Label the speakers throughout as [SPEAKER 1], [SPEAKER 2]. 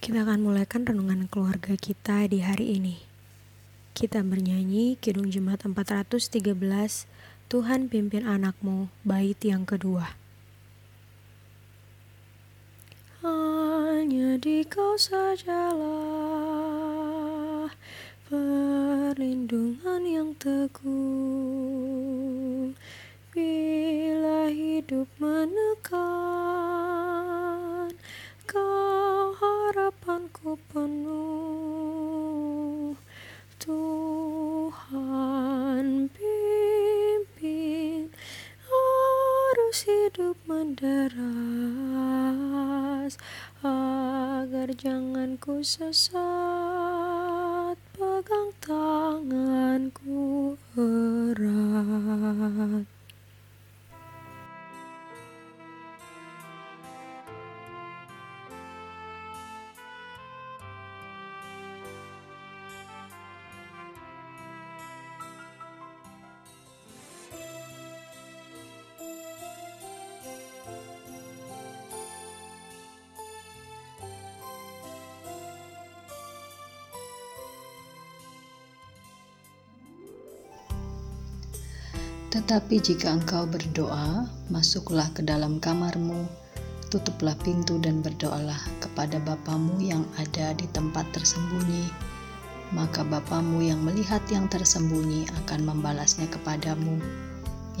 [SPEAKER 1] Kita akan mulaikan renungan keluarga kita di hari ini. Kita bernyanyi Kidung Jemaat 413, Tuhan pimpin anakmu, bait yang kedua. Hanya di kau sajalah perlindungan yang teguh bila hidup menekan hidup menderas agar jangan ku sesat pegang tanganku erat
[SPEAKER 2] Tetapi jika engkau berdoa, masuklah ke dalam kamarmu, tutuplah pintu dan berdoalah kepada Bapamu yang ada di tempat tersembunyi. Maka Bapamu yang melihat yang tersembunyi akan membalasnya kepadamu.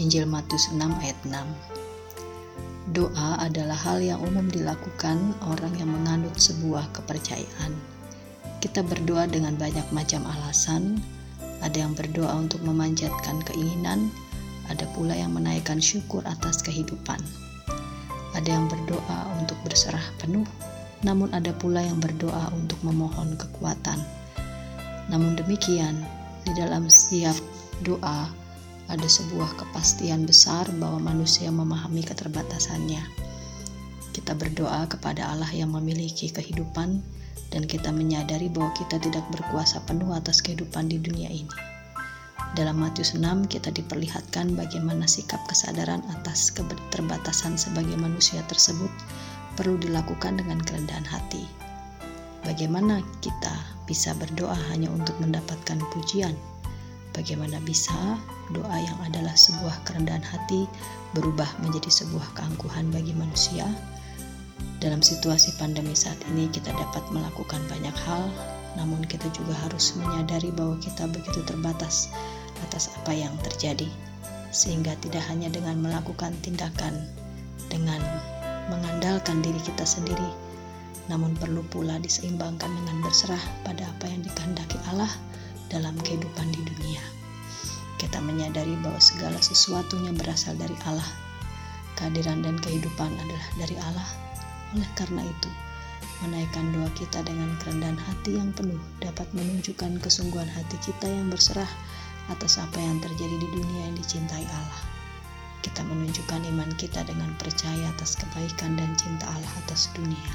[SPEAKER 2] Injil Matius 6 ayat 6 Doa adalah hal yang umum dilakukan orang yang menganut sebuah kepercayaan. Kita berdoa dengan banyak macam alasan, ada yang berdoa untuk memanjatkan keinginan, pula yang menaikkan syukur atas kehidupan. Ada yang berdoa untuk berserah penuh, namun ada pula yang berdoa untuk memohon kekuatan. Namun demikian, di dalam setiap doa ada sebuah kepastian besar bahwa manusia memahami keterbatasannya. Kita berdoa kepada Allah yang memiliki kehidupan, dan kita menyadari bahwa kita tidak berkuasa penuh atas kehidupan di dunia ini. Dalam Matius 6 kita diperlihatkan bagaimana sikap kesadaran atas keterbatasan sebagai manusia tersebut perlu dilakukan dengan kerendahan hati. Bagaimana kita bisa berdoa hanya untuk mendapatkan pujian? Bagaimana bisa doa yang adalah sebuah kerendahan hati berubah menjadi sebuah keangkuhan bagi manusia? Dalam situasi pandemi saat ini kita dapat melakukan banyak hal, namun kita juga harus menyadari bahwa kita begitu terbatas atas apa yang terjadi, sehingga tidak hanya dengan melakukan tindakan dengan mengandalkan diri kita sendiri, namun perlu pula diseimbangkan dengan berserah pada apa yang dikehendaki Allah dalam kehidupan di dunia. Kita menyadari bahwa segala sesuatunya berasal dari Allah. Kehadiran dan kehidupan adalah dari Allah. Oleh karena itu, menaikkan doa kita dengan kerendahan hati yang penuh dapat menunjukkan kesungguhan hati kita yang berserah atas apa yang terjadi di dunia yang dicintai Allah. Kita menunjukkan iman kita dengan percaya atas kebaikan dan cinta Allah atas dunia.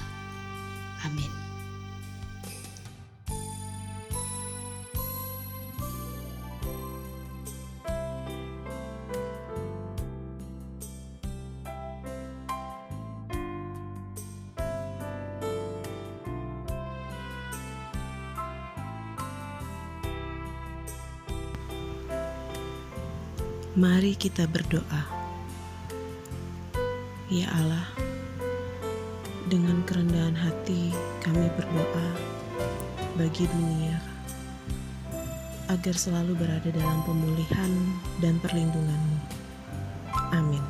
[SPEAKER 2] Amin.
[SPEAKER 3] Mari kita berdoa. Ya Allah, dengan kerendahan hati kami berdoa bagi dunia agar selalu berada dalam pemulihan dan perlindunganmu. Amin.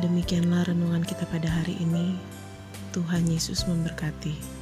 [SPEAKER 3] Demikianlah renungan kita pada hari ini. Tuhan Yesus memberkati.